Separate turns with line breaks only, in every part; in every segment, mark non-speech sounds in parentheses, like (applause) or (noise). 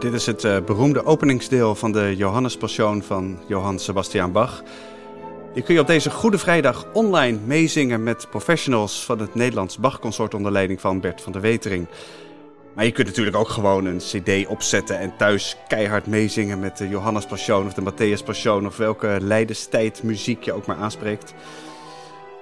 Dit is het uh, beroemde openingsdeel van de Johannespassion van Johann Sebastian Bach. Die kun je op deze Goede Vrijdag online meezingen met professionals van het Nederlands Bach-consort onder leiding van Bert van der Wetering. Maar je kunt natuurlijk ook gewoon een cd opzetten en thuis keihard meezingen met de Johannes Passion of de Matthäus Passion of welke Leidenstijd muziek je ook maar aanspreekt.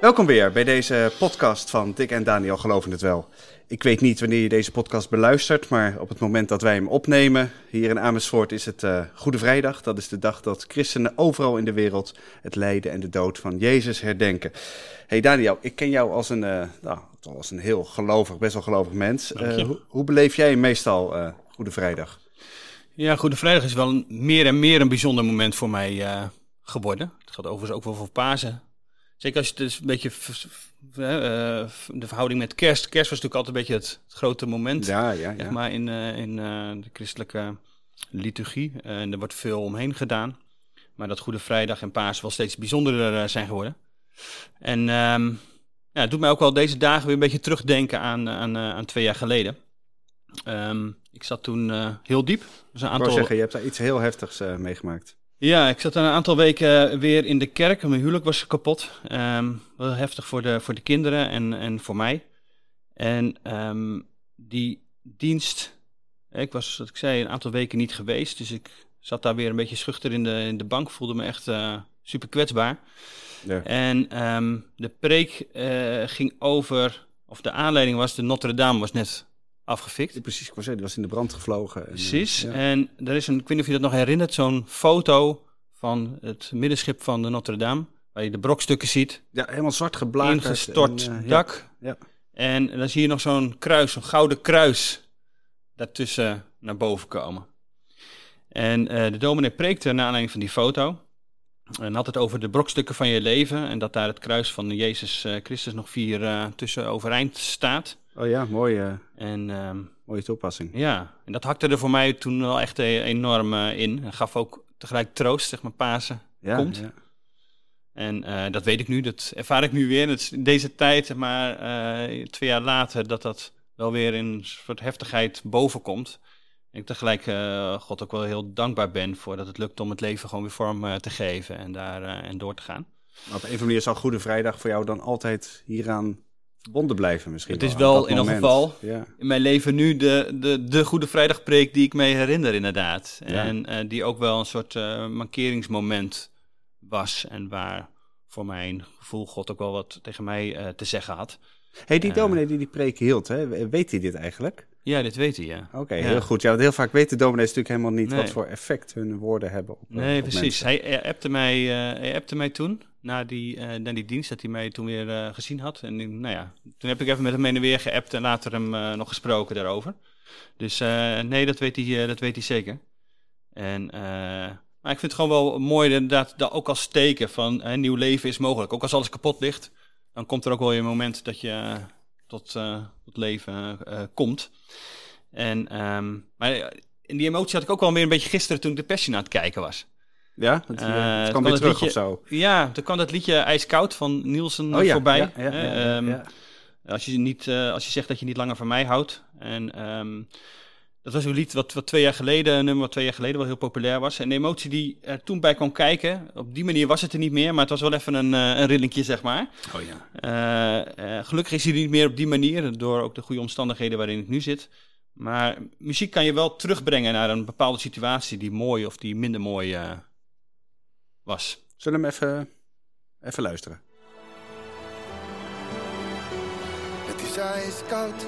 Welkom weer bij deze podcast van Dick en Daniel Geloven het Wel. Ik weet niet wanneer je deze podcast beluistert, maar op het moment dat wij hem opnemen, hier in Amersfoort, is het uh, Goede Vrijdag. Dat is de dag dat christenen overal in de wereld het lijden en de dood van Jezus herdenken. Hey Daniel, ik ken jou als een, uh, nou, als een heel gelovig, best wel gelovig mens. Uh, hoe, hoe, beleef jij meestal Goede Vrijdag?
Ja, Goede Vrijdag is wel meer en meer een bijzonder moment voor mij geworden. Het gaat overigens ook wel voor Pasen. Zeker als je het dus een beetje uh, de verhouding met kerst. Kerst was natuurlijk altijd een beetje het, grote moment.
Ja, ja, ja.
Zeg maar in, uh, in uh, de christelijke liturgie. en er wordt veel omheen gedaan. Maar dat Goede Vrijdag en Paas wel steeds bijzonderder zijn geworden. En um, ja, het doet mij ook wel deze dagen weer een beetje terugdenken aan, aan, aan twee jaar geleden. Um, ik zat toen heel diep.
Dus een aantal... Ik zeggen, je hebt daar iets heel heftigs meegemaakt.
Ja, ik zat een aantal weken weer in de kerk. Mijn huwelijk was kapot. Um, wel heftig voor de, voor de kinderen en, en voor mij. En um, die dienst, ik was, wat ik zei, een aantal weken niet geweest. Dus ik zat daar weer een beetje schuchter in de, in de bank. Voelde me echt uh, super kwetsbaar. Ja. En um, de preek uh, ging over, of de aanleiding was, de Notre Dame was net afgefikt.
precies, ik was die was in de brand gevlogen.
En, precies, en er is een, ik weet niet of je dat nog herinnert, zo'n foto van het middenschip van de Notre Dame, waar je de brokstukken ziet.
Ja, helemaal zwart geblakerd.
Ingestort en, uh, dak. Ja, ja. En dan zie je nog zo'n kruis, zo'n gouden kruis, daartussen naar boven komen. En uh, de dominee preekte naar aanleiding van die foto. En had het over de brokstukken van je leven. En dat daar het kruis van Jezus Christus nog vier tussen overeind staat.
Oh ja, mooie, en, um, mooie toepassing.
Ja, en dat hakte er voor mij toen wel echt enorm uh, in. En gaf ook tegelijk troost, zeg maar, Pasen ja, komt. Ja. En uh, dat weet ik nu, dat ervaar ik nu weer. Het in deze tijd, maar uh, twee jaar later, dat dat wel weer in een soort heftigheid bovenkomt. En ik tegelijk uh, God ook wel heel dankbaar ben voor dat het lukt om het leven gewoon weer vorm te geven en daar en door te gaan.
Maar op een of andere manier zal Goede Vrijdag voor jou dan altijd hieraan verbonden blijven misschien.
Het is wel, in ieder geval ja. in mijn leven nu de, de, de Goede Vrijdagpreek die ik me herinner inderdaad. En uh, die ook wel een soort uh, mankeringsmoment was en waar voor mijn gevoel God ook wel wat tegen mij uh, te zeggen had.
hey, die dominee die die preek hield, hè, weet hij dit eigenlijk?
Ja, dit weet hij, ja.
Oké, heel goed. Ja, want heel vaak weten dominees natuurlijk helemaal niet nee. wat voor effect hun woorden hebben op
Nee,
op
precies. Hij, hij, appte mij, hij appte mij toen na die, uh, die dienst dat hij mij toen weer uh, gezien had. En nou ja, toen heb ik even met hem heen en weer geappt en later hem uh, nog gesproken daarover. Dus nee, dat weet hij, dat weet hij zeker. En, maar ik vind het gewoon wel mooi inderdaad dat ook als teken van nieuw leven is mogelijk. Ook als alles kapot ligt, dan komt er ook wel een moment dat je tot, tot leven komt. En, um, maar in die emotie had ik ook wel weer een beetje gisteren toen ik de Passion aan het kijken was.
Ja, het, uh, het kwam weer terug
liedje,
of zo.
Ja, toen kwam dat liedje IJskoud van Nielsen
oh, ja,
voorbij.
Ja, ja, ja,
um, als, je niet, uh, als je zegt dat je niet langer van mij houdt. En um, dat was een lied wat, wat twee jaar geleden, een nummer wat twee jaar geleden wel heel populair was. En de emotie die er toen bij kwam kijken, op die manier was het er niet meer, maar het was wel even een, uh, een rillingje, zeg maar.
Oh ja.
gelukkig is hij niet meer op die manier, door ook de goede omstandigheden waarin ik nu zit. Maar muziek kan je wel terugbrengen naar een bepaalde situatie die mooi of die minder mooi was.
Zullen we hem even, even luisteren?
Het is ijskoud.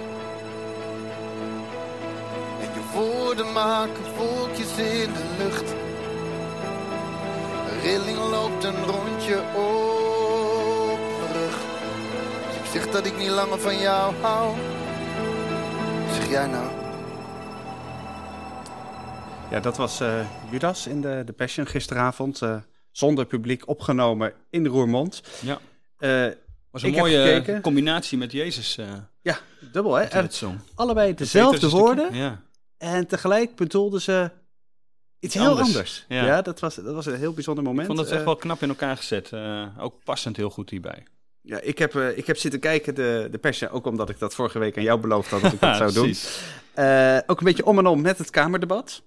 En je woorden maken wolkjes in de lucht. Een rilling loopt een rondje op mijn rug. Als ik zeg dat ik niet langer van jou hou. Zeg jij nou?
Ja, dat was uh, Judas in de, de Passion gisteravond. Uh, zonder publiek opgenomen in Roermond.
Ja. Uh, was een mooie combinatie met Jezus.
ja, dubbel hè. En allebei dezelfde woorden. Ja. En tegelijk bedoelden ze iets heel anders. Ja. dat, was, dat was een heel bijzonder moment. Ik
vond het echt wel knap in elkaar gezet. ook passend heel goed hierbij.
Ja, ik heb, ik heb zitten kijken, de, de Passion, ook omdat ik dat vorige week aan jou beloofd had dat ik dat (laughs) zou doen. ook een beetje om en om met het Kamerdebat.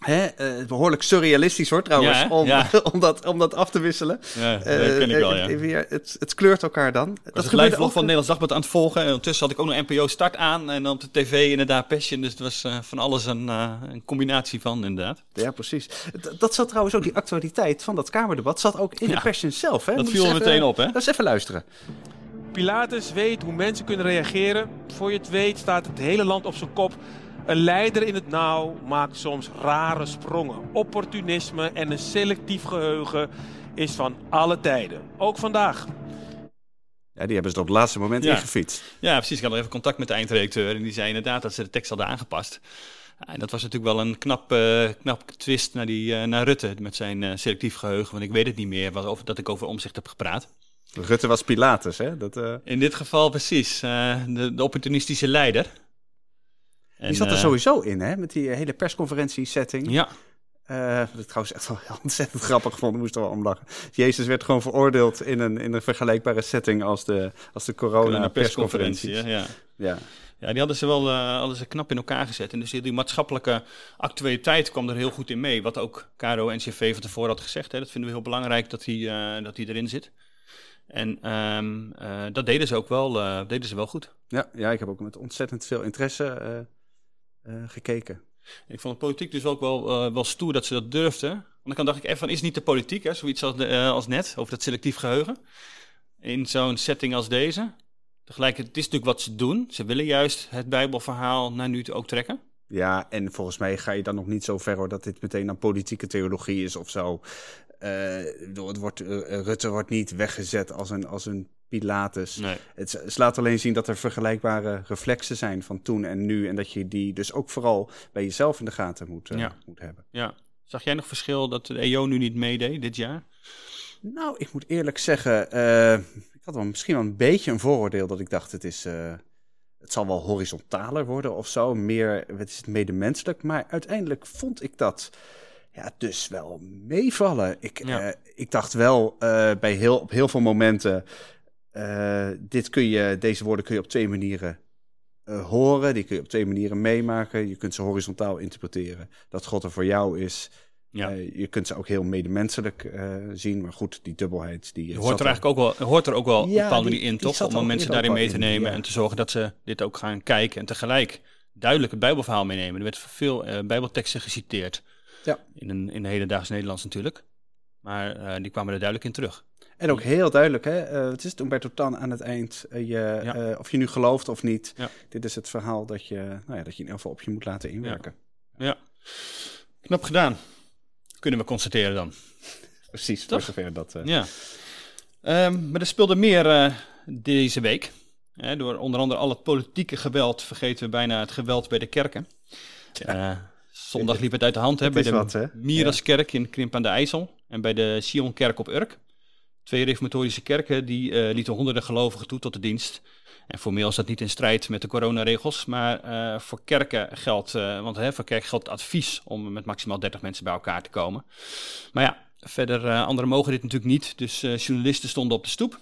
Hè, uh, behoorlijk surrealistisch hoor trouwens, om, (laughs) om, dat, om dat af te wisselen.
Ja, dat ken ik wel, ja.
Weer, het, het kleurt elkaar dan.
Ik was dat het live van Nederlands Dagblad aan het volgen. En ondertussen had ik ook nog NPO Start aan. En dan op de tv inderdaad Passion. Dus het was uh, van alles een, uh, een, combinatie van inderdaad.
Ja, precies. dat zat trouwens ook, die actualiteit van dat Kamerdebat zat ook in de Passion zelf. Hè?
Dat viel er meteen op hè.
Laten we even luisteren.
Pilatus weet hoe mensen kunnen reageren. Voor je het weet staat het hele land op zijn kop. Een leider in het nauw maakt soms rare sprongen. Opportunisme en een selectief geheugen is van alle tijden. Ook vandaag.
Ja, die hebben ze op het laatste moment ja. ingefietst.
Ja, precies. Ik had nog even contact met de eindredacteur en die zei inderdaad dat ze de tekst hadden aangepast. En dat was natuurlijk wel een knap, uh, knap twist naar, die, uh, naar Rutte met zijn uh, selectief geheugen. Want ik weet het niet meer wat, over, dat ik over omzicht heb gepraat.
Rutte was Pilatus, hè? Dat,
In dit geval precies. de, de opportunistische leider
die zat er eh, sowieso in, hè? Met die eh, hele persconferentie-setting.
Ja.
Uh, wat ik trouwens echt wel ontzettend grappig vond, moest er wel om lachen. Jezus werd gewoon veroordeeld in een, in een vergelijkbare setting als de, als de corona-persconferentie.
Ja. ja. Ja, die hadden ze wel uh, hadden ze knap in elkaar gezet. En dus die maatschappelijke actualiteit kwam er heel goed in mee. Wat ook Caro NCV van tevoren had gezegd. Hè. Dat vinden we heel belangrijk dat die, uh, dat die erin zit. En um, uh, dat deden ze ook wel, deden ze wel goed.
Ja, ja, ik heb ook met ontzettend veel interesse gekeken.
Ik vond de politiek dus ook wel, uh, wel stoer dat ze dat durfden. Want dan dacht ik even van, is niet de politiek, hè, zoiets als, uh, als net, over dat selectief geheugen, in zo'n setting als deze. Tegelijkertijd, het is natuurlijk wat ze doen. Ze willen juist het Bijbelverhaal naar nu ook trekken.
Ja, en volgens mij ga je dan nog niet zo ver hoor dat dit meteen een politieke theologie is of zo. Uh, het wordt, Rutte wordt niet weggezet als een, als een Pilatus. Nee. Het slaat alleen zien dat er vergelijkbare reflexen zijn van toen en nu. En dat je die dus ook vooral bij jezelf in de gaten moet, uh, moet hebben.
Ja. Zag jij nog verschil dat de EO nu niet meedeed dit jaar?
Nou, ik moet eerlijk zeggen, uh, ik had wel misschien wel een beetje een vooroordeel dat ik dacht, het is... Uh, het zal wel horizontaler worden of zo, meer, het is medemenselijk. Maar uiteindelijk vond ik dat ja, dus wel meevallen. Ik, ja. ik dacht wel bij heel, op heel veel momenten uh, dit kun je, deze woorden kun je op twee manieren uh, horen. Die kun je op twee manieren meemaken. Je kunt ze horizontaal interpreteren. Dat God er voor jou is. Ja. Uh, je kunt ze ook heel medemenselijk zien. Maar goed, die dubbelheid. Die
hoort er eigenlijk ook wel, hoort er ook wel ja, bepaalde manier in, toch? Om mensen daarin mee te nemen. En te zorgen dat ze dit ook gaan kijken. En tegelijk duidelijk het Bijbelverhaal meenemen. Er werd veel Bijbelteksten geciteerd. Ja. In een, in een hedendaags Nederlands natuurlijk. Maar die kwamen er duidelijk in terug.
En ook heel duidelijk, hè? Uh, het is Umberto Tan aan het eind. Uh, je, uh, of je nu gelooft of niet. Ja. Dit is het verhaal dat je, nou ja, dat je in ieder geval op je moet laten inwerken.
Ja, ja. knap gedaan. Kunnen we constateren dan. (laughs)
Precies, voor zover dat...
Ja. Um, maar er speelde meer deze week. door onder andere al het politieke geweld vergeten we bijna het geweld bij de kerken. Ja. zondag (laughs) liep het uit de hand hè, bij de wat, Miraskerk in Krimp aan de IJssel en bij de Sionkerk op Urk. Twee reformatorische kerken die uh, lieten honderden gelovigen toe tot de dienst. En formeel is dat niet in strijd met de coronaregels, maar uh, voor kerken geldt, uh, want hè, voor kerken geldt advies om met maximaal 30 mensen bij elkaar te komen. Maar ja, verder, anderen mogen dit natuurlijk niet, dus journalisten stonden op de stoep.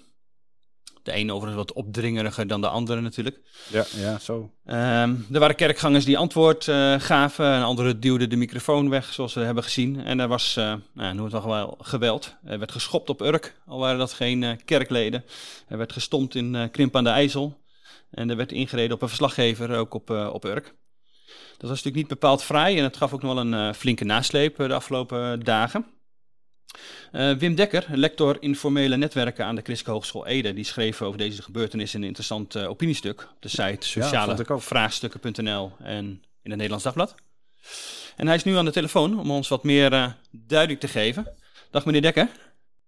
De ene overigens wat opdringeriger dan de andere natuurlijk.
Ja, ja zo.
Um, er waren kerkgangers die antwoord uh, gaven. En anderen duwden de microfoon weg, zoals we hebben gezien. En er was, uh, nou, noem het wel, geweld. Er werd geschopt op Urk, al waren dat geen uh, kerkleden. Er werd gestompt in Krimp aan de IJssel. En er werd ingereden op een verslaggever, ook op, op Urk. Dat was natuurlijk niet bepaald vrij en het gaf ook nog wel een flinke nasleep de afgelopen dagen. Uh, Wim Dekker, lector informele netwerken aan de Christelijke Hogeschool Ede, die schreef over deze gebeurtenis een interessant uh, opiniestuk op de site socialevraagstukken.nl en in het Nederlands Dagblad. En hij is nu aan de telefoon om ons wat meer uh, duidelijk te geven. Dag meneer Dekker.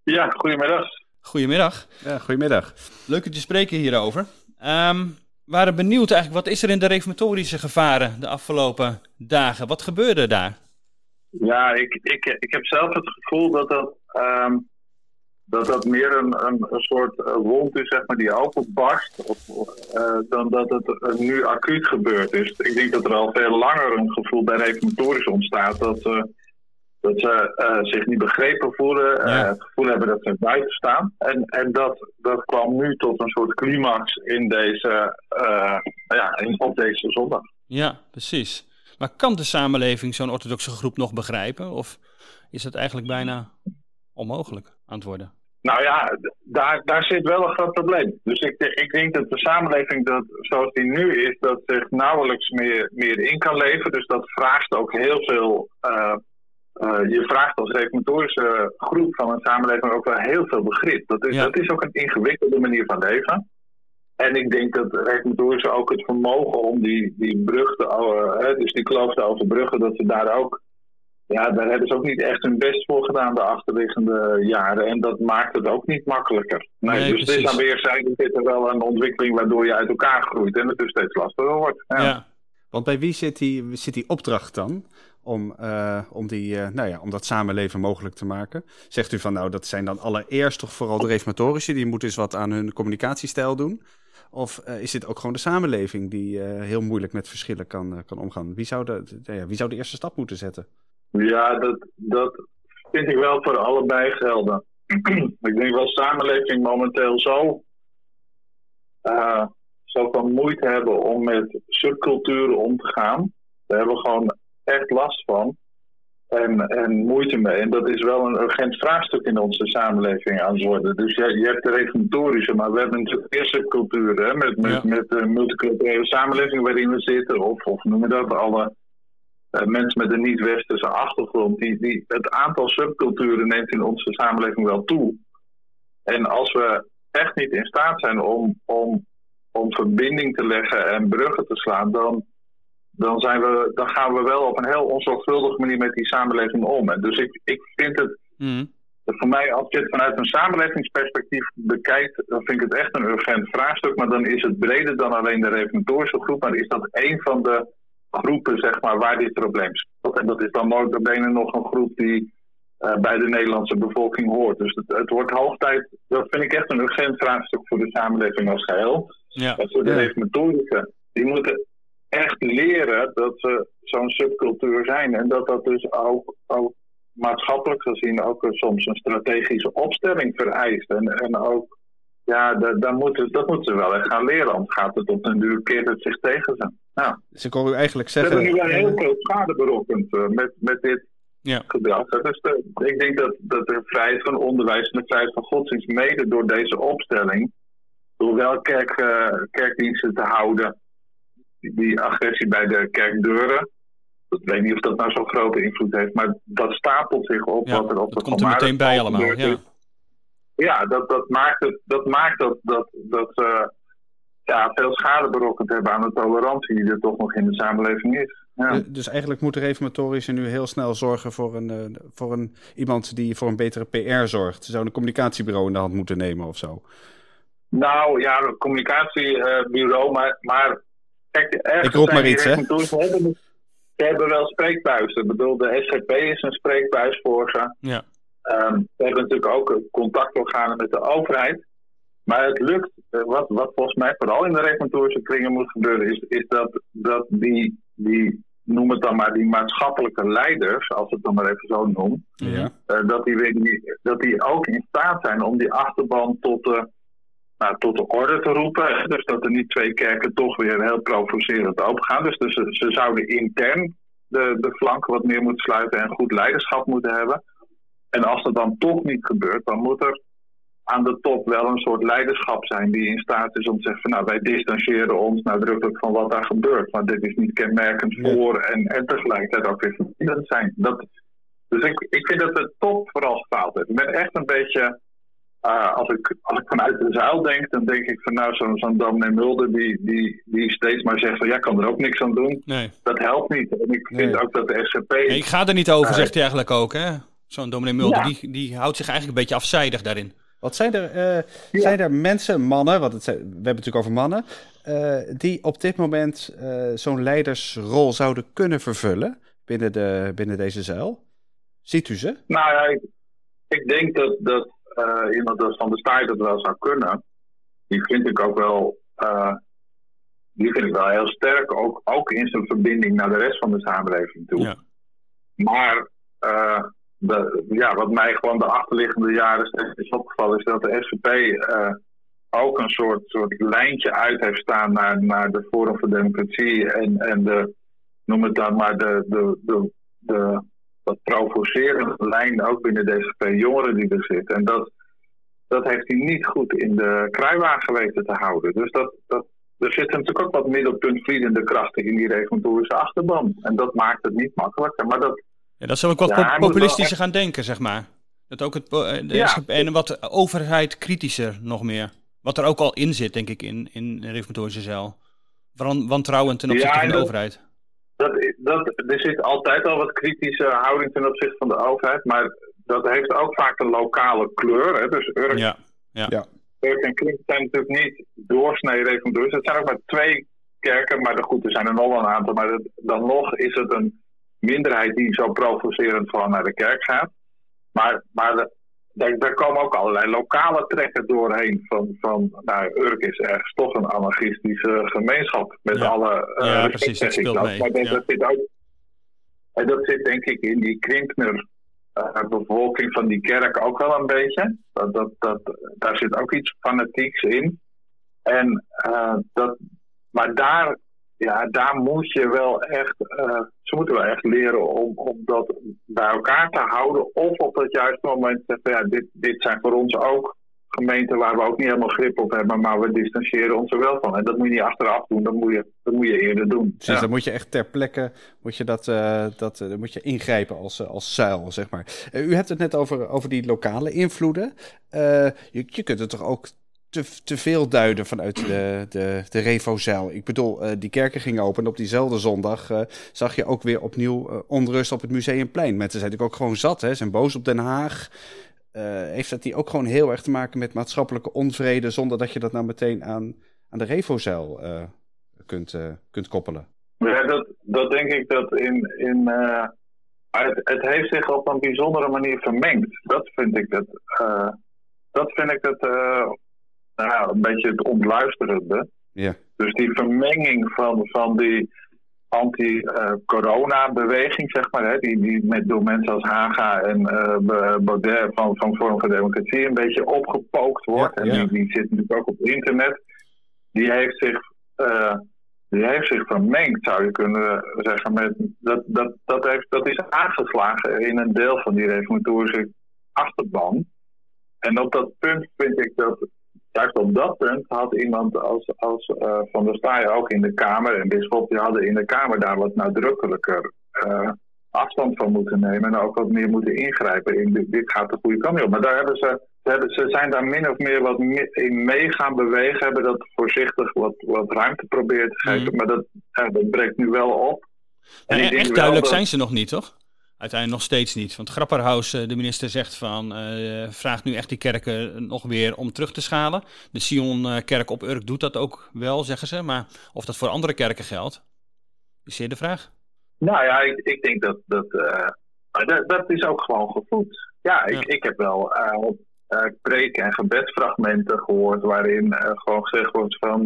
Ja, goedemiddag.
Goedemiddag.
Ja, goedemiddag.
Leuk u te spreken hierover. Um, waren benieuwd eigenlijk, wat is er in de reformatorische gevaren de afgelopen dagen? Wat gebeurde daar?
Ja, ik, ik, ik heb zelf het gevoel dat dat, ehm, dat, dat meer een, een, een soort eh, wond is, zeg maar, die openbarst, of, uh, dan dat het nu acuut gebeurt. Dus ik denk dat er al veel langer een gevoel bij reformatorisch ontstaat dat, uh, dat ze zich niet begrepen voelen, het gevoel hebben dat ze buiten staan. En, en dat, dat kwam nu tot een soort climax in deze, ja, in, op deze zondag.
Ja, precies. Maar kan de samenleving zo'n orthodoxe groep nog begrijpen? Of is het eigenlijk bijna onmogelijk aan het worden?
Nou ja, daar, daar zit wel een groot probleem. Dus ik, ik denk dat de samenleving dat, zoals die nu is, dat zich nauwelijks meer, meer in kan leven. Dus dat vraagt ook heel veel. Uh, uh, je vraagt als reformatorische groep van een samenleving ook wel heel veel begrip. Dat is, dat is ook een ingewikkelde manier van leven. En ik denk dat reformatorische ook het vermogen om die, die brug te, uh, dus die kloof te overbruggen, dat ze daar ook ja, daar hebben ze ook niet echt hun best voor gedaan de achterliggende jaren. En dat maakt het ook niet makkelijker. Nee, dus het is aan weerszijden zit er wel een ontwikkeling waardoor je uit elkaar groeit en het dus steeds lastiger wordt. Ja. ja.
Want bij wie zit die, zit die opdracht dan? Om, uh, om, die, uh, nou ja, om dat samenleven mogelijk te maken. Zegt u van nou, dat zijn dan allereerst toch vooral de reformatorische, die moeten eens wat aan hun communicatiestijl doen. Of uh, is dit ook gewoon de samenleving die heel moeilijk met verschillen kan, kan omgaan? Wie zou, de, wie zou de eerste stap moeten zetten?
Ja, dat, dat vind ik wel voor allebei gelden. (clears throat) ik denk wel samenleving momenteel zo, uh, zo moeite hebben om met subculturen om te gaan. Daar hebben we gewoon echt last van. En, en moeite mee. En dat is wel een urgent vraagstuk in onze samenleving aan het worden. Dus je, je hebt de reformatorische, maar we hebben natuurlijk subculturen. Hè, met, met, met de multiculturele samenleving waarin we zitten. Of, of noemen dat alle uh, mensen met een niet-westerse achtergrond, die, die, het aantal subculturen neemt in onze samenleving wel toe. En als we echt niet in staat zijn om, om, om verbinding te leggen en bruggen te slaan, dan, dan, zijn we, dan gaan we wel op een heel onzorgvuldige manier met die samenleving om. En dus ik, ik vind het. Mm. Voor mij, als je het vanuit een samenlevingsperspectief bekijkt, dan vind ik het echt een urgent vraagstuk. Maar dan is het breder dan alleen de reformatorische groep. Maar is dat een van de groepen zeg maar, waar dit probleem speelt. En dat is dan bene nog een groep die uh, bij de Nederlandse bevolking hoort. Dus het, het, wordt hoog tijd, dat vind ik echt een urgent vraagstuk voor de samenleving als geheel. Ja. En voor de ja. reformatorische, die moeten echt leren dat ze zo'n subcultuur zijn. En dat dat dus ook, ook maatschappelijk gezien ook soms een strategische opstelling vereist. En, en ook ja, daar moeten, dat moeten ze wel echt gaan leren. Anders gaat het op een duur keer het zich tegen ze. Nou,
dus ik u eigenlijk zeggen...
We hebben nu wel heel veel schade berokkend uh, met, met dit ja. gedrag. Dus de, ik denk dat, dat de vrijheid van onderwijs en de vrijheid van godsdienst mede door deze opstelling, door wel kerk, uh, kerkdiensten te houden, die, agressie bij de kerkdeuren, ik weet niet of dat nou zo'n grote invloed heeft, maar dat stapelt zich op
ja,
wat er op
dat komt er meteen bij allemaal, ja
ja, dat, dat maakt, het, dat, maakt dat, dat, dat uh, ja, veel schade berokkend hebben aan de tolerantie die er toch nog in de samenleving is. Ja.
Dus eigenlijk moet de reformatorische nu heel snel zorgen voor, een, uh, voor een, iemand die voor een betere PR zorgt. Ze zou een communicatiebureau in de hand moeten nemen of zo.
Nou ja, een communicatiebureau, maar, maar kijk,
Ik roep maar iets, hè?
Hebben, ze hebben wel spreekbuizen. Ik bedoel, de SGP is een spreekbuis voor ze. Ja. Um, we hebben natuurlijk ook contactorganen met de overheid. Maar het lukt, eh, wat, wat volgens mij vooral in de regulatorische kringen moet gebeuren, is, is dat, dat die, die, noem het dan maar, die maatschappelijke leiders, als we het dan maar even zo noemen, ja. uh, dat, die, weer, dat die ook in staat zijn om die achterban tot de, nou, tot de orde te roepen. Dus dat er niet twee kerken toch weer heel provocerend opengaan. Dus, dus ze, ze zouden intern de, de flanken wat meer moeten sluiten en goed leiderschap moeten hebben. En als dat dan toch niet gebeurt, dan moet er aan de top wel een soort leiderschap zijn die in staat is om te zeggen van nou wij distancieren ons nadrukkelijk van wat daar gebeurt. Maar dit is niet kenmerkend voor en, en tegelijkertijd ook weer verbindend zijn. Dat, dus ik, ik vind dat de top vooral gefaald heeft. Ik ben echt een beetje, uh, als, ik, als ik vanuit de zuil denk, dan denk ik van nou zo'n zo dominee Mulder die, die, die steeds maar zegt van ja, kan er ook niks aan doen. Nee. Dat helpt niet. En ik vind ook dat de SCP... Nee,
ik ga er niet over, uh, zegt hij eigenlijk ook hè? Zo'n dominee Mulder, die, die houdt zich eigenlijk een beetje afzijdig daarin.
Wat zijn er, uh, zijn er mensen, mannen, want het we hebben het natuurlijk over mannen, uh, die op dit moment uh, zo'n leidersrol zouden kunnen vervullen binnen, de, binnen deze zuil? Ziet u ze?
Nou ja, ik, ik denk dat, dat iemand als Van der Staaij dat wel zou kunnen. Die vind ik ook wel, die vind ik wel heel sterk, ook, ook in zijn verbinding naar de rest van de samenleving toe. Ja. Maar de, ja, wat mij gewoon de achterliggende jaren steeds is opgevallen, is dat de SVP uh, ook een soort, soort lijntje uit heeft staan naar, naar de Forum voor Democratie en, en de, noem het dan maar, de, de, de, de wat provocerende lijn ook binnen de SVP jongeren die er zit. En dat, dat heeft hij niet goed in de kruiwagen weten te houden. Dus dat, dat, er zitten natuurlijk ook wat middelpuntvliedende krachten in die regulatorische achterban. En dat maakt het niet makkelijker. Maar dat,
ja, dat zou ik wat ja, populistischer gaan denken, zeg maar. Dat ook het, eh, de ja. en wat overheid kritischer nog meer. Wat er ook al in zit, denk ik, in, in de reformatorische zeil. Wantrouwen ten opzichte van de overheid.
Dat, dat, er zit altijd al wat kritische houding ten opzichte van de overheid. Maar dat heeft ook vaak een lokale kleur. Hè? Dus Urk, ja. Ja. ja. Urk en Klink zijn natuurlijk niet doorsnee reformatoren. Het zijn ook maar twee kerken. Maar goed, er zijn er nog een aantal. Maar dan nog is het een minderheid die zo provocerend gewoon naar de kerk gaat. Maar, maar daar, daar, komen ook allerlei lokale trekken doorheen. Van, van nou, Urk is ergens toch een anarchistische gemeenschap. Met alle.
Uh, ja, precies. Dat speelt mee.
Maar dat, zit ook, en dat zit denk ik in die Krimpner uh, bevolking van die kerk ook wel een beetje. Dat, dat, dat, daar zit ook iets fanatieks in. En, uh, dat, maar daar ja, daar moet je wel echt, uh, ze moeten wel echt leren om, om dat bij elkaar te houden. Of op het juiste moment zeggen, ja, dit, dit zijn voor ons ook gemeenten waar we ook niet helemaal grip op hebben, maar we distancieren ons er wel van. En dat moet je niet achteraf doen, dat moet je, dat moet je eerder doen.
Precies, dan moet je echt ter plekke moet je dat, uh, dat, uh, moet je ingrijpen als, als zuil, zeg maar. u hebt het net over, over die lokale invloeden. je, je kunt het toch ook te, te veel duiden vanuit de, de, de. Ik bedoel, uh, die kerken gingen open en op diezelfde zondag uh, zag je ook weer opnieuw uh, onrust op het Museumplein. Mensen zijn natuurlijk ook gewoon zat, hè, zijn boos op Den Haag. heeft dat die ook gewoon heel erg te maken met maatschappelijke onvrede, zonder dat je dat nou meteen aan, aan de Revo-zeil kunt, kunt koppelen?
Ja, dat, dat denk ik dat in. in het, het heeft zich op een bijzondere manier vermengd. Dat vind ik het. dat vind ik het nou, een beetje het ontluisterende.
Ja.
Dus die vermenging van, van die anti-corona-beweging, zeg maar, hè, die, die met, door mensen als Haga en uh, Baudet van, van Forum voor Democratie een beetje opgepookt wordt. en Die, die zit natuurlijk ook op internet. Die heeft zich, uh, die heeft zich vermengd, zou je kunnen zeggen. Met, dat, dat, dat, heeft, dat is aangeslagen in een deel van die reformatorische achterban. En op dat punt vind ik dat juist op dat punt had iemand als, als uh, Van der Staaij ook in de Kamer en Bisschop, die hadden in de Kamer daar wat nadrukkelijker uh, afstand van moeten nemen en ook wat meer moeten ingrijpen in dit, dit gaat de goede kant op. Maar daar hebben ze, ze, hebben, ze zijn daar min of meer wat in mee gaan bewegen, hebben dat voorzichtig wat, wat ruimte proberen te geven, mm. maar dat, uh, dat breekt nu wel op.
En, en echt duidelijk zijn ze nog niet, toch? Uiteindelijk nog steeds niet. Want Grapperhaus, eh, de minister, zegt van, uh, vraagt nu echt die kerken nog weer om terug te schalen. De Sion-kerk op Urk doet dat ook wel, zeggen ze. Maar of dat voor andere kerken geldt, is zeer de vraag.
Nou ja, ik, ik denk dat dat, uh, dat, dat. is ook gewoon gevoed. Ja, ik, ik heb wel uh, preken en gebedsfragmenten gehoord waarin gewoon gezegd wordt van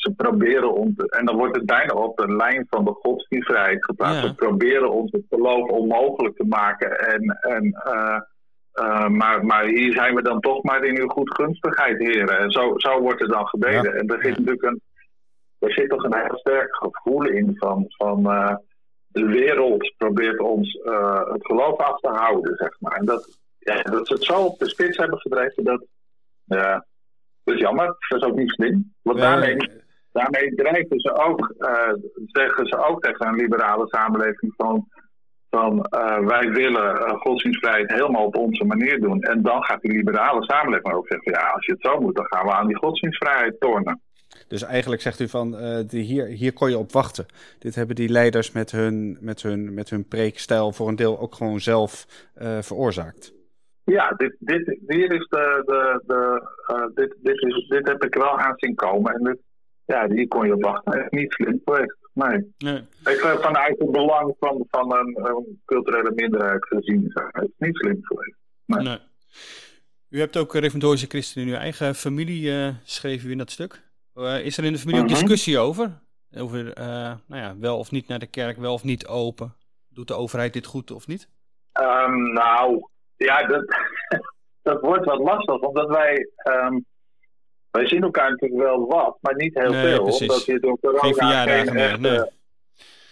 ze proberen ons, en dan wordt het bijna op de lijn van de godsdienstvrijheid geplaatst. Ze proberen ons het geloof onmogelijk te maken. En, en, uh, uh, maar, maar hier zijn we dan toch maar in uw goedgunstigheid, heren. En zo, zo wordt er dan gebeden. En er zit natuurlijk een, er zit toch een heel sterk gevoel in van, van uh, de wereld probeert ons het geloof af te houden, zeg maar. En dat, ja, dat ze het zo op de spits hebben gedreven, dat, ja, dat is jammer. Dat is ook niet slim. Want daarmee Daarmee drijven ze ook, uh, zeggen ze ook tegen een liberale samenleving van, van uh, wij willen uh, godsdienstvrijheid helemaal op onze manier doen. En dan gaat die liberale samenleving ook zeggen, ja, als je het zo moet, dan gaan we aan die godsdienstvrijheid tornen.
Dus eigenlijk zegt u van, die hier, hier kon je op wachten. Dit hebben die leiders met hun, met hun, met hun preekstijl voor een deel ook gewoon zelf veroorzaakt.
Ja, dit, dit, hier is de, de, de, dit, dit, is, dit heb ik wel aan zien komen. En dit, ja, hier kon je op wachten. Is niet slim geweest. Nee. nee. Ik, vanuit het belang van, van een, een culturele minderheid gezien, het is niet slim geweest. Nee. nee.
U hebt ook reformatorische christenen in uw eigen familie, uh, schreef u in dat stuk. Uh, is er in de familie ook mhm. discussie over? Over uh, nou ja, wel of niet naar de kerk, wel of niet open? Doet de overheid dit goed of niet?
Um, nou, ja, dat, (laughs) dat wordt wat lastig, omdat wij... Um, wij zien elkaar natuurlijk wel wat, maar niet heel nee, veel. Precies. Omdat je door corona geen echt, nee.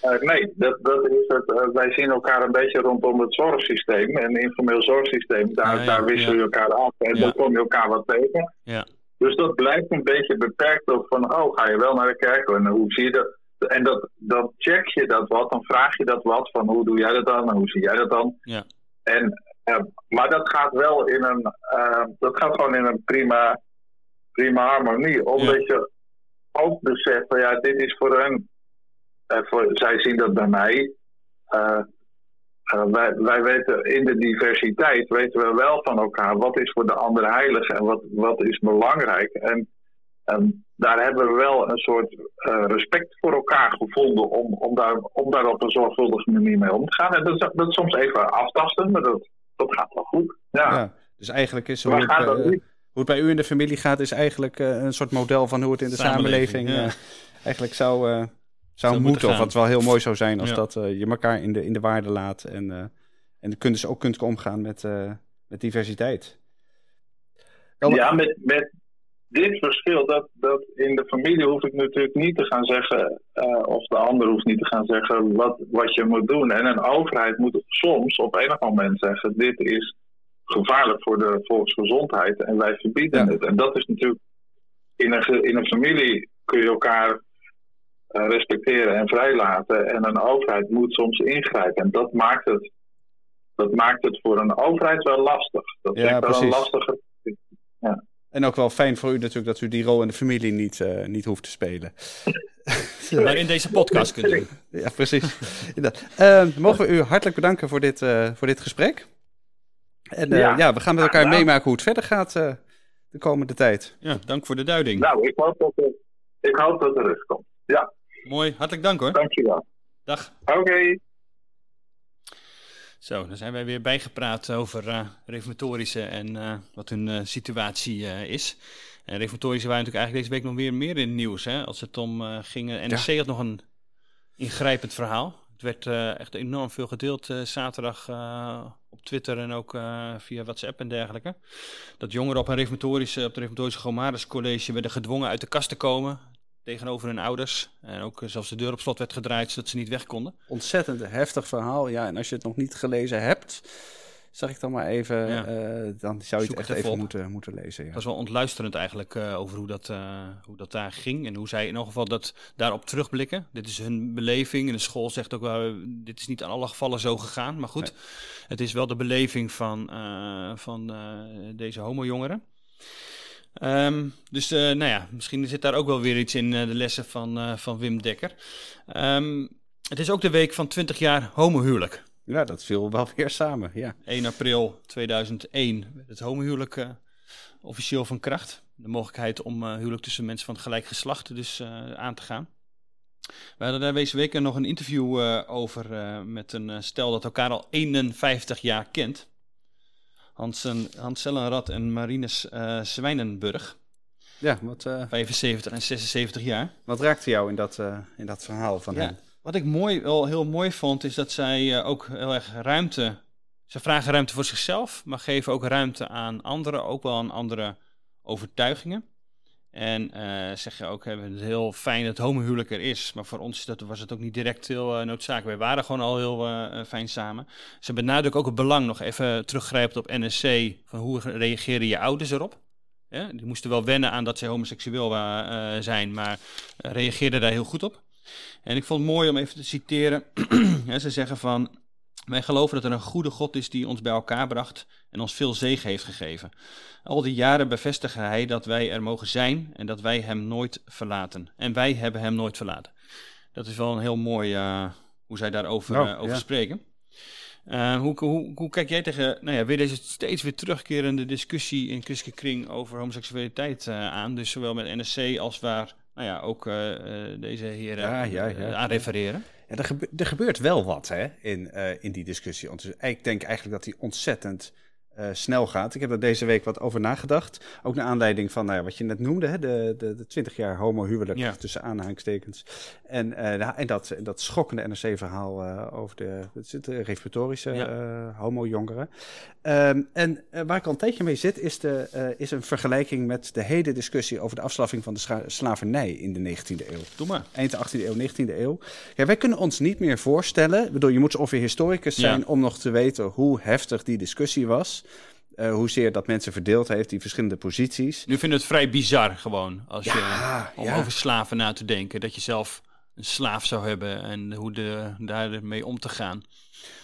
Uh, nee, dat, dat is het. Uh, wij zien elkaar een beetje rondom het zorgsysteem. En informeel zorgsysteem, daar, ah, daar wisselen je elkaar af. En ja. dan kom je elkaar wat tegen.
Ja.
Dus dat blijft een beetje beperkt op van, oh, ga je wel naar de kerk? En hoe zie je dat? En dat, dan check je dat wat, dan vraag je dat wat, van hoe doe jij dat dan en hoe zie jij dat dan?
Ja.
En, uh, maar dat gaat wel in een, dat gaat gewoon in een prima, prima harmonie. Omdat je ook beseft van, ja, dit is voor hen uh, voor, zij zien dat bij mij. Uh, uh, wij, wij weten in de diversiteit weten we wel van elkaar wat is voor de ander heilig en wat, wat is belangrijk. En, en daar hebben we wel een soort respect voor elkaar gevonden om, om, daar, om daar op een zorgvuldige manier mee om te gaan. En dat, dat soms even aftasten, maar dat, dat gaat wel goed. Ja. ja
dus eigenlijk is hoe het, hoe het, bij u in de familie gaat, is eigenlijk een soort model van hoe het in de samenleving, eigenlijk zou, zou, moeten. Of wat wel heel mooi zou zijn als dat uh, je elkaar in de, in de waarde laat. En, uh, en kunt dus ook kunt omgaan met, uh, met diversiteit.
ja, met, met dit verschil, dat, dat in de familie hoef ik natuurlijk niet te gaan zeggen, of de ander hoeft niet te gaan zeggen wat, wat je moet doen. En een overheid moet soms op enig moment zeggen, dit is gevaarlijk voor de volksgezondheid en wij verbieden het. En dat is natuurlijk, in een, in een familie kun je elkaar eh, respecteren en vrijlaten. En een overheid moet soms ingrijpen. En dat maakt het, dat maakt het voor een overheid wel lastig. Dat is ja, wel een lastige. Ja.
En ook wel fijn voor u natuurlijk dat u die rol in de familie niet, uh, niet hoeft te spelen. (laughs)
maar in deze podcast kunt u.
Ja, precies. uh, mogen we u hartelijk bedanken voor dit, uh, voor dit gesprek. En ja. ja. we gaan met elkaar meemaken hoe het verder gaat de komende tijd.
Ja, dank voor de duiding.
Nou, ik hoop dat er, ik hoop dat er rust komt. Ja.
Mooi, hartelijk dank hoor.
Dankjewel.
Dag.
Oké.
Zo, dan zijn wij weer bijgepraat over uh, reformatorische en uh, wat hun uh, situatie is. En reformatorische waren natuurlijk eigenlijk deze week nog weer meer in het nieuws. Hè? Als het om ging, NRC ja. had nog een ingrijpend verhaal. Het werd echt enorm veel gedeeld zaterdag op Twitter en ook via WhatsApp en dergelijke. Dat jongeren op een reformatorische, op de reformatorische Gomarus College werden gedwongen uit de kast te komen tegenover hun ouders. En ook eh, zelfs de deur op slot werd gedraaid zodat ze niet weg konden.
Ontzettend heftig verhaal. Ja, en als je het nog niet gelezen hebt, zeg ik dan maar even, uh, dan zou je het echt even, moeten, moeten lezen. Ja.
Dat was wel ontluisterend eigenlijk uh, over hoe dat, uh, hoe dat daar ging. En hoe zij in ieder geval dat daarop terugblikken. Dit is hun beleving. En de school zegt ook wel, dit is niet aan alle gevallen zo gegaan. Maar goed, nee. het is wel de beleving van, van deze homo-jongeren. Um, dus uh, nou ja, misschien zit daar ook wel weer iets in uh, de lessen van, uh, van Wim Dekker. Um, het is ook de week van 20 jaar homohuwelijk.
Ja, dat viel wel (laughs) weer samen, ja.
1 april 2001 werd het homohuwelijk officieel van kracht. De mogelijkheid om huwelijk tussen mensen van gelijk geslacht dus aan te gaan. We hadden daar deze week nog een interview over met een stel dat elkaar al 51 jaar kent. Hansen, Hans Sellenrad en Marines uh, Zwijnenburg.
Ja, wat... Uh,
75 en 76 jaar.
Wat raakte jou in dat, uh, in dat verhaal van ja, hen?
Wat ik mooi, wel heel mooi vond, is dat zij ook heel erg ruimte... Ze vragen ruimte voor zichzelf, maar geven ook ruimte aan anderen, ook wel aan andere overtuigingen. En uh, zeg je ook, we het heel fijn dat homohuwelijk er is. Maar voor ons dat, was het ook niet direct heel uh, noodzakelijk. Wij waren gewoon al heel fijn samen. Ze benadrukken ook het belang, nog even teruggrijpend op NSC, van hoe reageren je ouders erop. Die moesten wel wennen aan dat ze homoseksueel zijn, maar reageerden daar heel goed op. En ik vond het mooi om even te citeren. (clears throat) ze zeggen van, wij geloven dat er een goede God is die ons bij elkaar bracht en ons veel zegen heeft gegeven. Al die jaren bevestigde hij dat wij er mogen zijn en dat wij hem nooit verlaten. En wij hebben hem nooit verlaten. Dat is wel een heel mooi uh, hoe zij daarover nou, uh, over spreken. Uh, hoe, hoe, hoe, kijk jij tegen nou ja, weer deze steeds weer terugkerende discussie in christelijke kring over homoseksualiteit aan? Dus zowel met NSC als waar nou ja, ook uh, deze heren ja, ja, ja. aan refereren.
Ja, er, gebe er, gebeurt wel wat hè, in, in die discussie. Ik denk eigenlijk dat die ontzettend uh, snel gaat. Ik heb er deze week wat over nagedacht. Ook naar aanleiding van nou ja, wat je net noemde, hè, de, de, de 20 jaar homohuwelijk ja. tussen aanhalingstekens. En, uh, en dat, dat schokkende NRC-verhaal uh, over de, de reformatorische ja. homo-jongeren. Um, en waar ik al een tijdje mee zit, is, de, is een vergelijking met de hele discussie over de afschaffing van de slavernij in de 19e eeuw.
Doe maar.
Eind 18e eeuw, 19e eeuw. Ja, wij kunnen ons niet meer voorstellen, bedoel, je moet ongeveer historicus zijn ja. om nog te weten hoe heftig die discussie was. Uh, hoezeer dat mensen verdeeld heeft, die verschillende posities.
Nu vind ik het vrij bizar gewoon, als ja, je, om ja. over slaven na te denken. Dat je zelf een slaaf zou hebben en hoe de, daarmee om te gaan.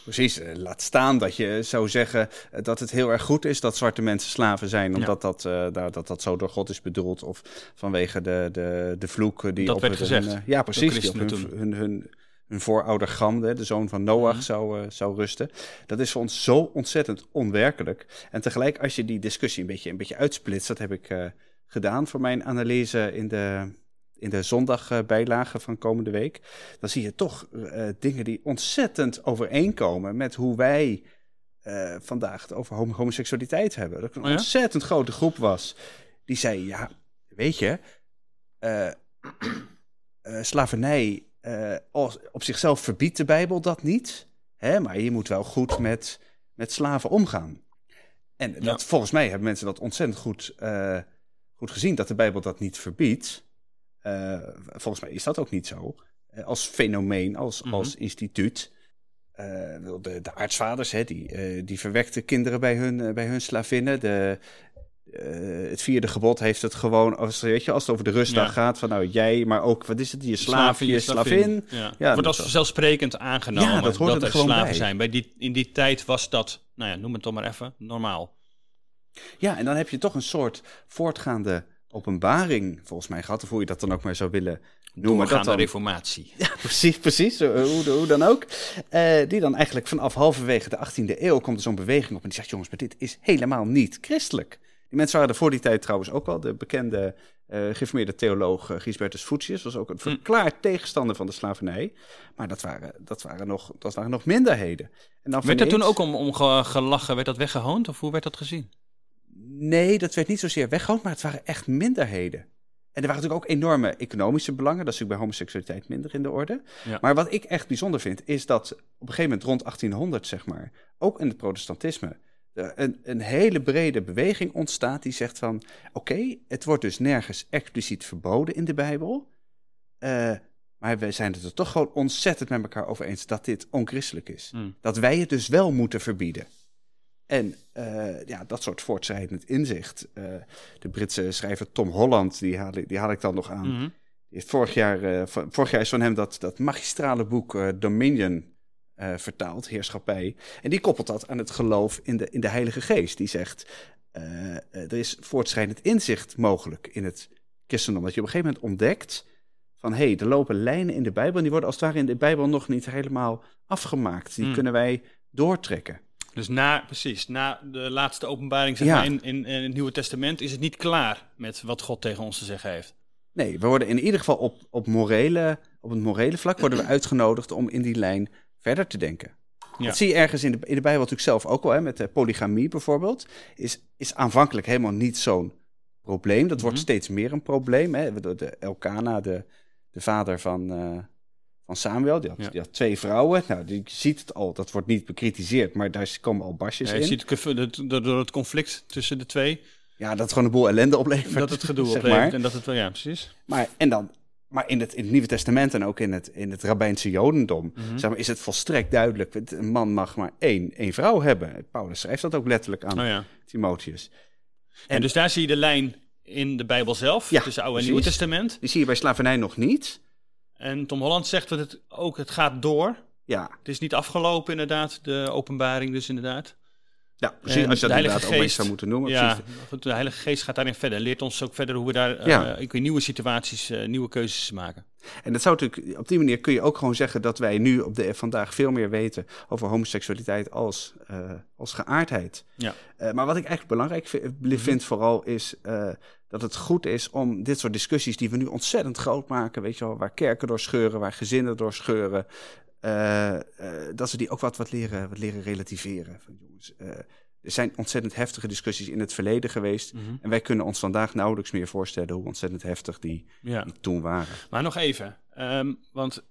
Precies, laat staan dat je zou zeggen dat het heel erg goed is dat zwarte mensen slaven zijn, omdat ja. dat, uh, dat dat zo door God is bedoeld of vanwege de, de, de vloek die
dat
op
werd
hun,
gezegd.
Uh, ja, precies, die op hun, hun, hun, hun voorouder Gam, de zoon van Noach, mm. zou, uh, zou rusten. Dat is voor ons zo ontzettend onwerkelijk. En tegelijk, als je die discussie een beetje, een beetje uitsplitst, dat heb ik uh, gedaan voor mijn analyse in de, in de zondagbijlage van komende week, dan zie je toch uh, dingen die ontzettend overeenkomen met hoe wij vandaag het over hom homoseksualiteit hebben. Dat een oh ja? ontzettend grote groep was die zei, ja, weet je, (clears throat) slavernij uh, op zichzelf verbiedt de Bijbel dat niet. Hè, maar je moet wel goed met, met slaven omgaan. En dat, ja. volgens mij hebben mensen dat ontzettend goed, uh, goed gezien, dat de Bijbel dat niet verbiedt. Uh, volgens mij is dat ook niet zo. als fenomeen, als, mm -hmm. als instituut. de, de aartsvaders, hè, die, die verwekten kinderen bij hun, bij hun slavinnen. De, uh, het vierde gebod heeft het gewoon, als, weet je, als het over de rustdag ja. gaat, van nou jij, maar ook, wat is het, je slaaf, je slavin.
Ja. Ja, Wordt als vanzelfsprekend aangenomen ja, dat, hoort dat er gewoon slaven bij. zijn. Bij die, in die tijd was dat, nou ja, noem het toch maar even, normaal.
Ja, en dan heb je toch een soort voortgaande openbaring, volgens mij gehad, of hoe je dat dan ook maar zou willen noemen.
Dat
dan,
reformatie.
Ja, (laughs) precies, precies, hoe, hoe dan ook. Uh, die dan eigenlijk vanaf halverwege de 18e eeuw komt er zo'n beweging op en die zegt, jongens, maar dit is helemaal niet christelijk. Die mensen waren er voor die tijd trouwens ook al. De bekende uh, gereformeerde theoloog uh, Gisbertus Fucius was ook een verklaard tegenstander van de slavernij. Maar dat waren, dat waren, nog, dat waren nog minderheden.
En dan werd er toen ook om, om gelachen, werd dat weggehoond of hoe werd dat gezien?
Nee, dat werd niet zozeer weggehoond, maar het waren echt minderheden. En er waren natuurlijk ook enorme economische belangen. Dat is natuurlijk bij homoseksualiteit minder in de orde. Ja. Maar wat ik echt bijzonder vind, is dat op een gegeven moment rond 1800, zeg maar, ook in het protestantisme, een, een, hele brede beweging ontstaat die zegt van... oké, het wordt dus nergens expliciet verboden in de Bijbel... Uh, maar wij zijn het er toch gewoon ontzettend met elkaar over eens dat dit onchristelijk is. Mm. Dat wij het dus wel moeten verbieden. En uh, ja, dat soort voortschrijdend inzicht. Uh, de Britse schrijver Tom Holland, die haal, die haal ik dan nog aan. Mm -hmm. vorig, jaar, vorig jaar is van hem dat, dat magistrale boek Dominion uh, vertaald, heerschappij. En die koppelt dat aan het geloof in de, in de Heilige Geest. Die zegt, uh, er is voortschrijdend inzicht mogelijk in het christendom. Dat je op een gegeven moment ontdekt van, hé, hey, er lopen lijnen in de Bijbel... en die worden als het ware in de Bijbel nog niet helemaal afgemaakt. Die mm. kunnen wij doortrekken.
Dus na, precies, na de laatste openbaring zeg ja. maar, in, in, in, het Nieuwe Testament... is het niet klaar met wat God tegen ons te zeggen heeft.
Nee, we worden in ieder geval op, op, morele, op het morele vlak worden we (clears throat) uitgenodigd om in die lijn verder te denken. Ja. Dat zie je ergens in de, in de Bijbel natuurlijk zelf ook al, hè, met de polygamie bijvoorbeeld. Is, is aanvankelijk helemaal niet zo'n probleem. Dat mm -hmm. wordt steeds meer een probleem. Hè. De, de Elkana, de, de vader van, uh, van Samuel, die had, ja. die had, twee vrouwen. Nou, die ziet het al, dat wordt niet bekritiseerd, maar daar komen al basjes ja, je in.
Je ziet het, door het conflict tussen de twee.
Ja, dat het gewoon een boel ellende oplevert.
Dat het gedoe (laughs) oplevert maar. en dat het wel, ja, precies.
Maar, en dan maar in het, in het Nieuwe Testament en ook in het, in het rabbijnse Jodendom mm-hmm. zeg maar, is het volstrekt duidelijk. Een man mag maar één, één vrouw hebben. Paulus schrijft dat ook letterlijk aan oh ja. Timotheus.
En, en, dus daar zie je de lijn in de Bijbel zelf, ja, tussen Oude en Nieuwe Testament.
Die zie je bij slavernij nog niet.
En Tom Holland zegt dat het ook, het gaat door.
Ja.
Het is niet afgelopen inderdaad, de openbaring dus inderdaad.
Ja, precies. Als je dat inderdaad ook
Geest-
zou moeten noemen.
Ja,
precies.
de Heilige Geest gaat daarin verder. Leert ons ook verder hoe we daar eh,
Ja.
ik weet, nieuwe situaties, eh, nieuwe keuzes maken.
En dat zou natuurlijk, op die manier kun je ook gewoon zeggen dat wij nu op de, vandaag veel meer weten over homoseksualiteit als, eh, als geaardheid.
Ja.
Maar wat ik eigenlijk belangrijk vind, vind vooral is dat het goed is om dit soort discussies die we nu ontzettend groot maken, weet je wel, waar kerken door scheuren, waar gezinnen door scheuren, dat ze die ook wat, wat, leren, wat leren relativeren. Van, jongens, eh, er zijn ontzettend heftige discussies in het verleden geweest. En wij kunnen ons vandaag nauwelijks meer voorstellen hoe ontzettend heftig die,
Ja.
die toen waren.
Maar nog even, ehm, want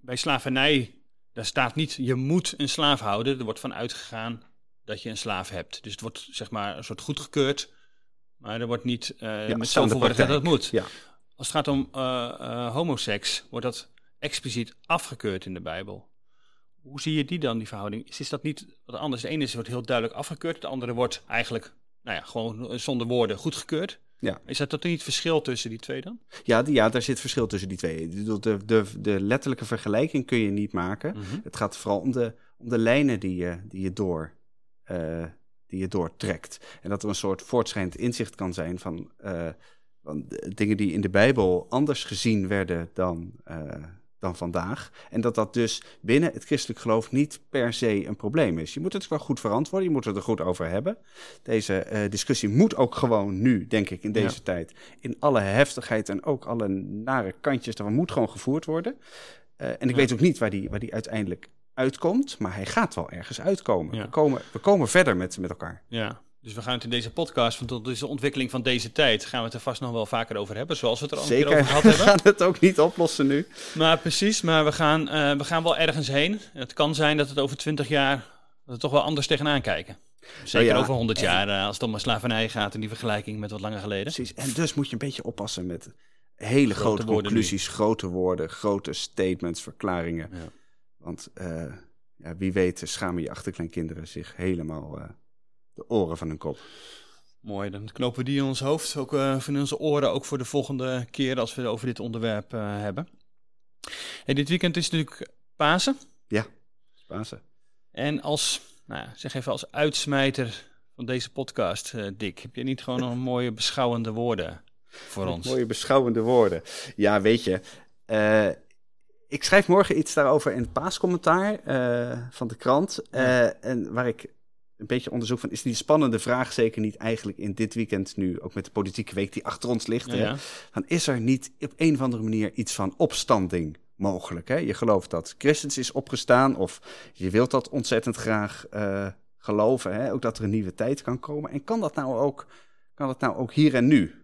bij slavernij, daar staat niet je moet een slaaf houden. Er wordt van uitgegaan dat je een slaaf hebt. Dus het wordt zeg maar een soort goedgekeurd, maar er wordt niet eh met
staande
zoveel woorden dat
praktijk.
moet.
Ja.
Als het gaat om eh, eh, homoseks, wordt dat expliciet afgekeurd in de Bijbel. Hoe zie je die dan, die verhouding? Is, is dat niet wat anders? De ene is wordt heel duidelijk afgekeurd, de andere wordt eigenlijk, nou ja, gewoon zonder woorden goedgekeurd.
Ja.
Is dat, dat niet verschil tussen die twee dan?
Ja, die, ja, daar zit verschil tussen die twee. De, de, de letterlijke vergelijking kun je niet maken. Het gaat vooral om de, om de lijnen die je, die, je door, eh, die je doortrekt. En dat er een soort voortschrijdend inzicht kan zijn van, eh, van dingen die in de Bijbel anders gezien werden dan, eh, dan vandaag. En dat dat dus binnen het christelijk geloof niet per se een probleem is. Je moet het wel goed verantwoorden, je moet het er goed over hebben. Deze eh, discussie moet ook gewoon nu, denk ik, in deze tijd, in alle heftigheid en ook alle nare kantjes daarvan, moet gewoon gevoerd worden. Eh, en ik weet ook niet waar die, waar die uiteindelijk uitkomt, maar hij gaat wel ergens uitkomen.
Ja.
We, komen, we komen verder met, met elkaar.
Ja, dus we gaan het in deze podcast, want tot deze ontwikkeling van deze tijd, gaan we het er vast nog wel vaker over hebben, zoals we het er al een keer
Zeker,
over gehad (laughs)
we
hebben.
gaan het ook niet oplossen nu.
Maar precies, maar we gaan, eh, we gaan wel ergens heen. Het kan zijn dat het over twintig jaar, dat we toch wel anders tegenaan kijken. Zeker
Nou ja,
over honderd
en-
jaar, eh, als het om slavernij gaat en die vergelijking met wat langer geleden.
Precies. En dus moet je een beetje oppassen met hele grote, conclusies, grote woorden, grote statements, verklaringen.
Ja.
Want eh, ja, wie weet schamen je achterkleinkinderen zich helemaal de oren van hun kop.
Mooi, dan knopen we die in ons hoofd, ook eh, van onze oren, ook voor de volgende keer als we het over dit onderwerp eh, hebben. Hey, dit weekend is natuurlijk Pasen.
Pasen.
En als, nou ja, zeg even als uitsmijter van deze podcast, eh, Dick, heb je niet gewoon nog (laughs) mooie beschouwende woorden voor ons?
Mooie beschouwende woorden. Ja, weet je. eh, ik schrijf morgen iets daarover in het paascommentaar eh, van de krant. Eh, En waar ik een beetje onderzoek van, is die spannende vraag zeker niet eigenlijk in dit weekend nu, ook met de politieke week die achter ons ligt.
Ja,
hè?
ja.
Van, is er niet op een of andere manier iets van opstanding mogelijk? Hè? Je gelooft dat Christus is opgestaan of je wilt dat ontzettend graag eh, geloven. Hè? Ook dat er een nieuwe tijd kan komen. En kan dat nou ook, kan dat nou ook hier en nu?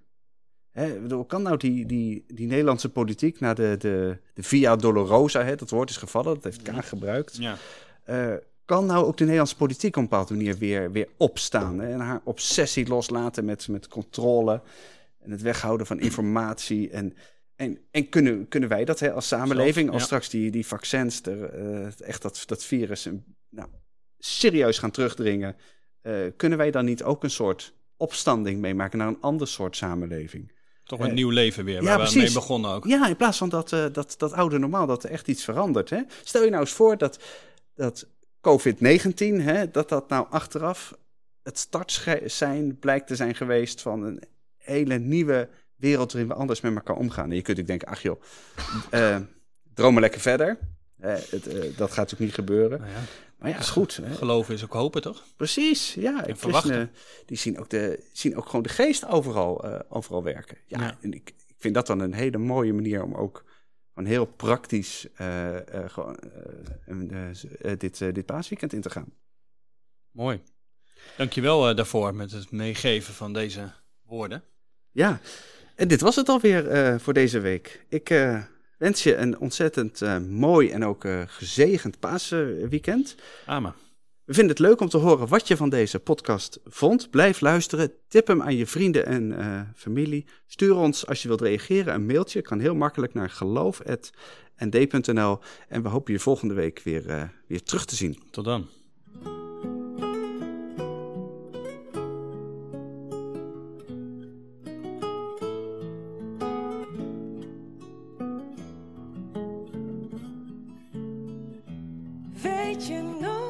Hè, bedoel, kan nou die, die, die Nederlandse politiek naar de, de, de Via Dolorosa, hè, dat woord is gevallen, dat heeft Kaag gebruikt.
Ja.
Eh, kan nou ook de Nederlandse politiek op een bepaalde manier weer, weer opstaan hè, en haar obsessie loslaten met, met controle en het weghouden van informatie? En, en, en kunnen, kunnen wij dat hè, als samenleving,
Zelf,
als
ja.
straks die, die vaccins, er, eh, echt dat, dat virus nou, serieus gaan terugdringen, eh, kunnen wij dan niet ook een soort opstanding meemaken naar een ander soort samenleving?
Toch een
Eh,
nieuw leven weer,
ja,
waar we
precies.
mee begonnen ook.
Ja, in plaats van dat, dat, dat oude normaal, dat er echt iets verandert. Hè? Stel je nou eens voor dat, dat COVID-19, hè, dat dat nou achteraf het startsein blijkt te zijn geweest van een hele nieuwe wereld waarin we anders met elkaar omgaan. En je kunt ook denken, ach joh, eh dromen lekker verder. Eh, het, eh, dat gaat natuurlijk niet gebeuren.
Nou ja,
Maar ja, is goed. Hè?
geloven is ook hopen, toch?
Precies, ja. En
verwachten.
die zien ook, de, zien ook gewoon de geest overal, overal werken. Ja,
Ja.
en ik, ik vind dat dan een hele mooie manier om ook gewoon heel praktisch eh, eh, gewoon, eh, dit, dit paasweekend in te gaan.
Mooi. Dankjewel daarvoor met het meegeven van deze woorden.
Ja, en dit was het alweer voor deze week. Ik wens je een ontzettend mooi en ook gezegend paasweekend.
Amen.
We vinden het leuk om te horen wat je van deze podcast vond. Blijf luisteren, tip hem aan je vrienden en eh, familie. Stuur ons als je wilt reageren een mailtje. Kan heel makkelijk naar geloof.nd.nl. En we hopen je volgende week weer, eh, weer terug te zien.
Tot dan.
Weet je nog